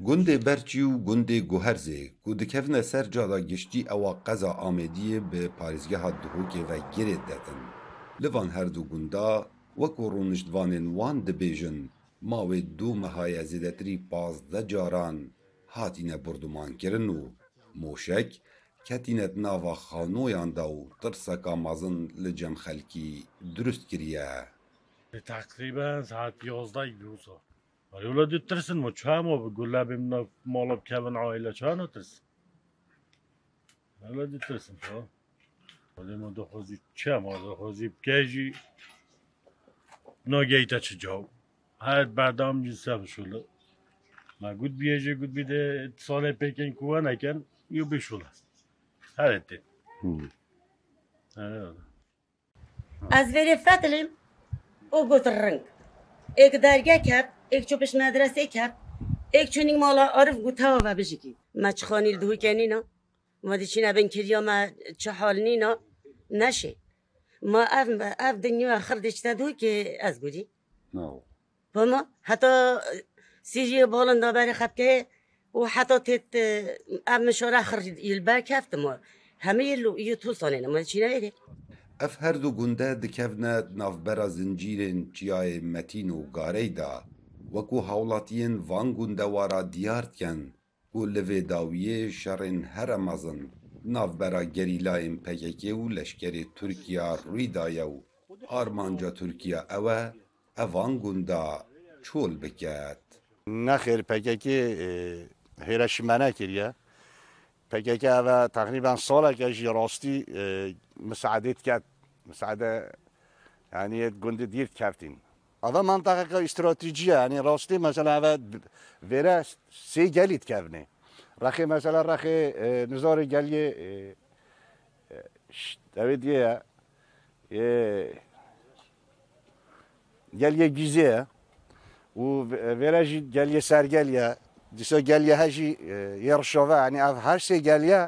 Gundê Berçî û Gundê Guherzê ku dikevine ser cara giştî ewa qeza Amêdiyê bi parêzgeha Duhokê vegirê detin. Li van her du gunda wek rûniştvanên wan dibêjin ma wê du mehaya zêdetirî pazde caran hatîne burdumankirin û moşek ketîne nava xanoyan da û tirseka mazin li cem xelkî durist kiriye. Takriben saat 11'daydı o. دید ترسن ما چه ما به گله بیم مالا بکبن عائله چه نا ترسن اولا دید ترسن تا ولی ما دو خوزی چه ما دو خوزی بکیجی ناگیتا چه جاو هر بعدام جنسه بشوله ما گود بیجی گود بیده سال پیکن کوه نکن یو بشوله هر اتی هر از veri فتلم او گوت رنگ. ایک درگه کرد ایک چوبش مدرسه کرد ایک چونین مالا عارف گوتا و بجگی ما دوی کنی نا ما دی چی نبین کریا ما چه حال نینا نشه ما اف اف دنیا آخر دیشتا دوی که از گودی و ما حتی سیجی بالن دابری خب که و حتی تت اف مشاره آخر یلبر کفت ما همه یلو یو تو سانه ما چی نبیده Ev her du gunde dikevne navbera zincîrên çiyayê Metîn û Garey da wekû hewlatiyên van gundewara diyar dikin û li vê dawiyê şerên here mezin navbera gerîlayên PKK û leşkerê Tirkiya rûî daye û armanca Tirkiya ew e ev van gunda çol biket. نخیر پککی هیرشیمانه کریه پککی اوه تقریبا ساله که راستی مساعدت کرد. مساعده یعنی گنده دیر کفتین اوه منطقه که استراتیجیه یعنی راستی مثلا اوه وره سی گلید کفنه رخی مثلا رخی نظار گلیه دوید یه گلیه گیزه. و ویراجی گلیه سرگلیه. دیسا گلیه هجی یرشوه یعنی اف هر سی گلیه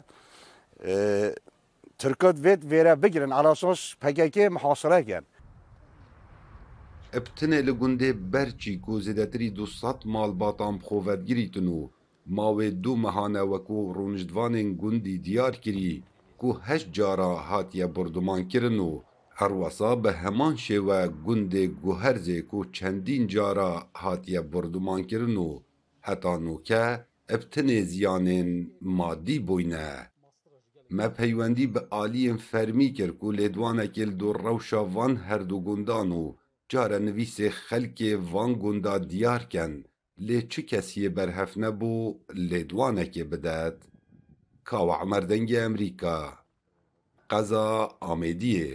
ترکات وید ویرا بگیرن على اساس پگکی محاصره کن Ebtinê li gundê berçî ku zêdetirî du sed malbatan xwevedgirîtin û mawê du mehane wekû rûniştvanên gundî diyar kirî ku heşt cara hatiye bordûmankirin û herwesa bi heman şêwe gundê guherzê ku çendîn cara hatiye bordûmankirin û heta nûke ebtinê ziyanên madî bûyne. Me peywendî bi aliyên fermî kir ku lêdwanekê li du rewşa van her du gundan û care nivîsê xelkê van gunda diyar ken lê çi kesiyê berhev nebû lêdwanekê bidet. Kawa Emerdengê Emerîka Qeza Amêdiyê